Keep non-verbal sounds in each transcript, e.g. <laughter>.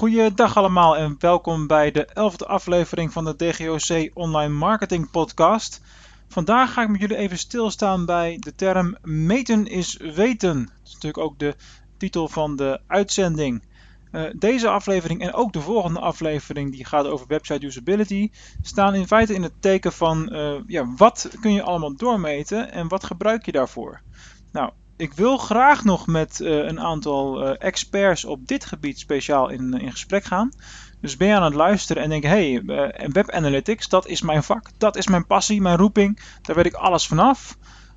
Goeiedag allemaal en welkom bij de 11e aflevering van de DGOC Online Marketing Podcast. Vandaag ga ik met jullie even stilstaan bij de term meten is weten. Dat is natuurlijk ook de titel van de uitzending. Uh, deze aflevering en ook de volgende aflevering, die gaat over website usability, staan in feite in het teken van uh, ja, wat kun je allemaal doormeten en wat gebruik je daarvoor. Nou, ik wil graag nog met uh, een aantal uh, experts op dit gebied speciaal in, in gesprek gaan. Dus ben je aan het luisteren en denk: hey, web analytics, dat is mijn vak, dat is mijn passie, mijn roeping, daar weet ik alles vanaf.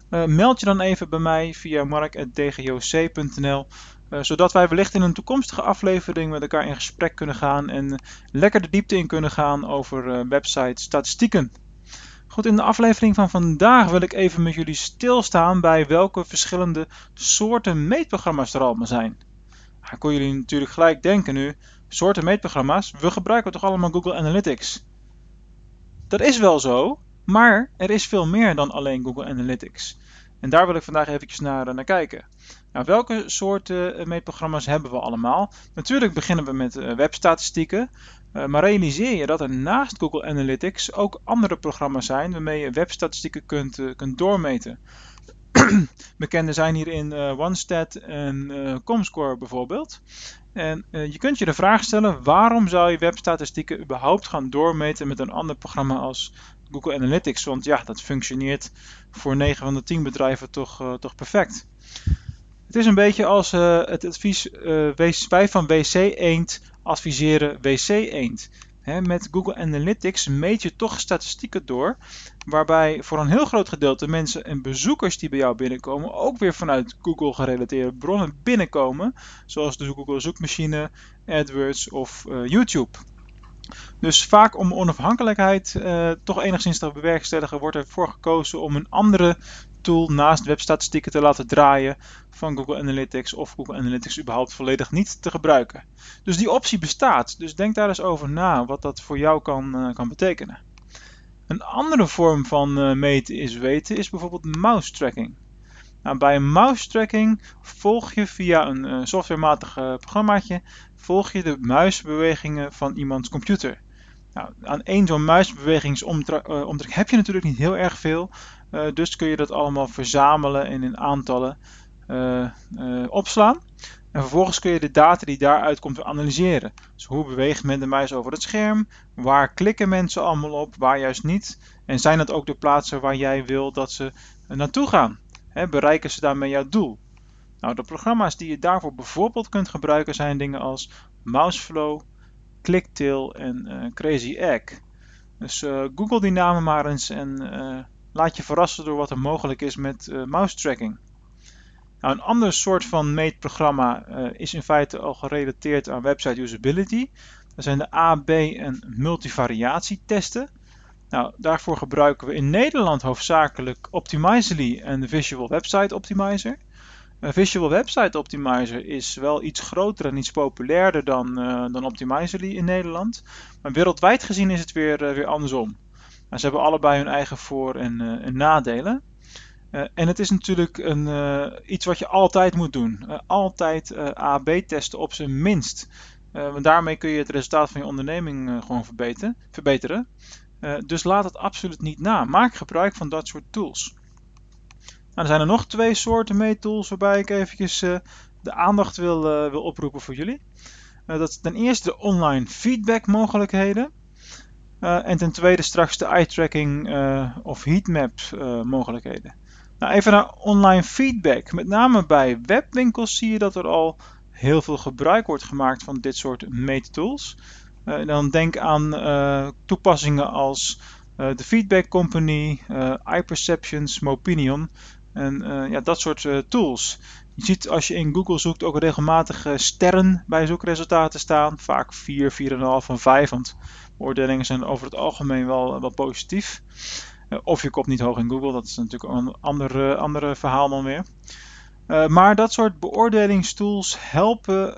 meld je dan even bij mij via mark.dgoc.nl. zodat wij wellicht in een toekomstige aflevering met elkaar in gesprek kunnen gaan en lekker de diepte in kunnen gaan over website statistieken. Goed, in de aflevering van vandaag wil ik even met jullie stilstaan bij welke verschillende soorten meetprogramma's er allemaal zijn. Dan kon jullie natuurlijk gelijk denken nu, soorten meetprogramma's, we gebruiken toch allemaal Google Analytics? Dat is wel zo, maar er is veel meer dan alleen Google Analytics. En daar wil ik vandaag eventjes naar, naar kijken. Nou, welke soorten meetprogramma's hebben we allemaal? Natuurlijk beginnen we met uh, webstatistieken. Maar realiseer je dat er naast Google Analytics ook andere programma's zijn waarmee je webstatistieken kunt, kunt doormeten. <clears throat> Bekende zijn hierin OneStat en Comscore bijvoorbeeld. En je kunt je de vraag stellen: waarom zou je webstatistieken überhaupt gaan doormeten met een ander programma als Google Analytics? Want ja, dat functioneert voor 9 van de 10 bedrijven toch, toch perfect. Het is een beetje als het advies wij van WC Eend adviseren WC Eend. met Google Analytics meet je toch statistieken door, waarbij voor een heel groot gedeelte mensen en bezoekers die bij jou binnenkomen ook weer vanuit Google gerelateerde bronnen binnenkomen, zoals de Google zoekmachine, AdWords of YouTube. Dus vaak om onafhankelijkheid uh, toch enigszins te bewerkstelligen, wordt ervoor gekozen om een andere tool naast webstatistieken te laten draaien van Google Analytics of Google Analytics überhaupt volledig niet te gebruiken. Dus die optie bestaat. Dus denk daar eens over na wat dat voor jou kan, uh, kan betekenen. Een andere vorm van uh, meten is weten is bijvoorbeeld mouse tracking. Nou, bij mouse tracking volg je via een uh, softwarematig programmaatje volg je de muisbewegingen van iemands computer. Nou, aan één zo'n muisbewegingsomtrek heb je natuurlijk niet heel erg veel. Dus kun je dat allemaal verzamelen en in aantallen opslaan. En vervolgens kun je de data die daaruit komt analyseren. Dus hoe beweegt men de muis over het scherm? Waar klikken mensen allemaal op? Waar juist niet? En zijn dat ook de plaatsen waar jij wil dat ze naartoe gaan? Bereiken ze daarmee jouw doel? Nou, de programma's die je daarvoor bijvoorbeeld kunt gebruiken zijn dingen als Mouseflow, Clicktail en Crazy Egg. Dus google die namen maar eens en laat je verrassen door wat er mogelijk is met uh, mouse tracking. Nou, een ander soort van meetprogramma uh, is in feite al gerelateerd aan website usability. Dat zijn de A, B en multivariatietesten. Nou, daarvoor gebruiken we in Nederland hoofdzakelijk Optimizely en Visual Website Optimizer. Visual Website Optimizer is wel iets groter en iets populairder dan, uh, dan Optimizely in Nederland. Maar wereldwijd gezien is het weer, uh, weer andersom. Maar ze hebben allebei hun eigen voor- en, en nadelen. En het is natuurlijk een, iets wat je altijd moet doen. altijd A-B testen op zijn minst. want daarmee kun je het resultaat van je onderneming gewoon verbeteren. Dus laat het absoluut niet na. Maak gebruik van dat soort tools. Nou, er zijn er nog twee soorten meettools waarbij ik eventjes de aandacht wil, wil oproepen voor jullie. dat is ten eerste de online feedback mogelijkheden. En ten tweede straks de eye-tracking uh, of heatmap mogelijkheden. Nou, even naar online feedback. Met name bij webwinkels zie je dat er al heel veel gebruik wordt gemaakt van dit soort meettools. Dan denk aan toepassingen als de Feedback Company, iPerceptions, Mopinion en ja, dat soort tools. Je ziet als je in Google zoekt ook regelmatig sterren bij zoekresultaten staan. Vaak 4, 4,5 van 5. Want Oordelingen zijn over het algemeen wel, wel positief. Of je komt niet hoog in Google, dat is natuurlijk een ander, andere verhaal dan weer. Maar dat soort beoordelingstools helpen,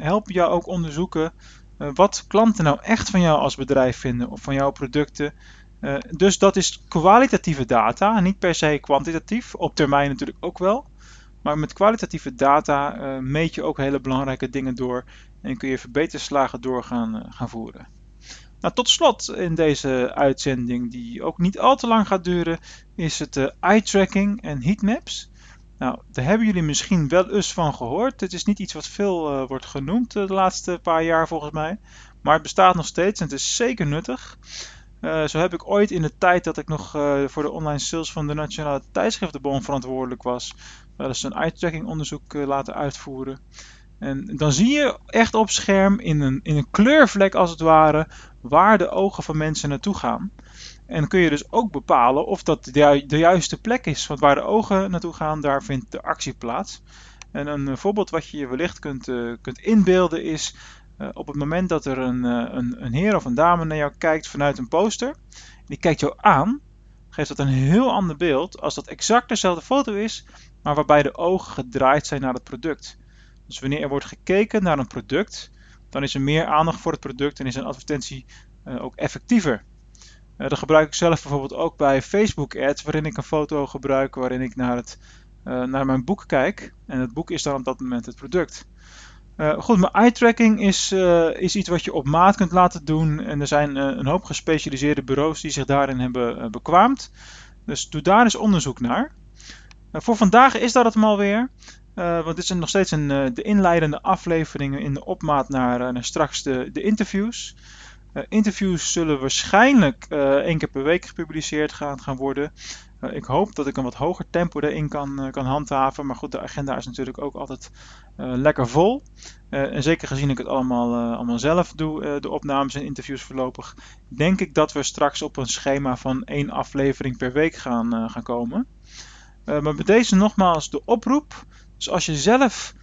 helpen jou ook onderzoeken wat klanten nou echt van jou als bedrijf vinden of van jouw producten. dus dat is kwalitatieve data, niet per se kwantitatief, op termijn natuurlijk ook wel. Maar met kwalitatieve data uh, meet je ook hele belangrijke dingen door en kun je verbeterslagen door gaan, voeren. Nou, tot slot in deze uitzending, die ook niet al te lang gaat duren, is het uh, eye tracking en heatmaps. Nou, daar hebben jullie misschien wel eens van gehoord. Het is niet iets wat veel uh, wordt genoemd de laatste paar jaar volgens mij. Maar het bestaat nog steeds en het is zeker nuttig. Uh, zo heb ik ooit in de tijd dat ik nog voor de online sales van de Nationale Tijdschriftenbond verantwoordelijk was, wel eens een eye-tracking onderzoek laten uitvoeren. En dan zie je echt op scherm in een, in een kleurvlek als het ware waar de ogen van mensen naartoe gaan. En kun je dus ook bepalen of dat de, juiste plek is. Want waar de ogen naartoe gaan, daar vindt de actie plaats. En een voorbeeld wat je je wellicht kunt, kunt inbeelden is uh, op het moment dat er een, een, een, heer of een dame naar jou kijkt vanuit een poster, die kijkt jou aan, geeft dat een heel ander beeld als dat exact dezelfde foto is, maar waarbij de ogen gedraaid zijn naar het product. Dus wanneer er wordt gekeken naar een product, dan is er meer aandacht voor het product en is een advertentie ook effectiever. Dat gebruik ik zelf bijvoorbeeld ook bij Facebook ads, waarin ik een foto gebruik waarin ik naar, het, naar mijn boek kijk. En het boek is dan op dat moment het product. Uh, goed, maar eye tracking is, uh, is iets wat je op maat kunt laten doen. En er zijn uh, een hoop gespecialiseerde bureaus die zich daarin hebben bekwaamd. Dus doe daar eens onderzoek naar. voor vandaag is dat het hem alweer. want dit zijn nog steeds een, de inleidende afleveringen in de opmaat naar, naar straks de, de interviews. Interviews zullen waarschijnlijk één keer per week gepubliceerd gaan, gaan worden. Uh, ik hoop dat ik een wat hoger tempo erin kan, uh, kan handhaven. Maar goed, de agenda is natuurlijk ook altijd uh, lekker vol. en zeker gezien ik het allemaal, allemaal zelf doe, de opnames en interviews voorlopig, denk ik dat we straks op een schema van één aflevering per week gaan, gaan komen. maar bij deze nogmaals de oproep. Dus als je zelf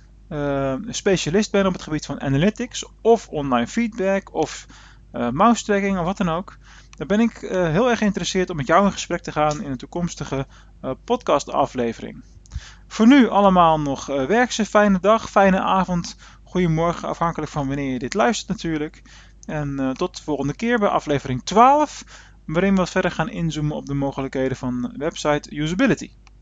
specialist bent op het gebied van analytics of online feedback of mouse tracking of wat dan ook dan ben ik uh, heel erg geïnteresseerd om met jou in gesprek te gaan in een toekomstige uh, podcastaflevering. Voor nu allemaal nog uh, werkse fijne dag, fijne avond, goedemorgen, afhankelijk van wanneer je dit luistert natuurlijk. En tot de volgende keer bij aflevering 12, waarin we wat verder gaan inzoomen op de mogelijkheden van website usability.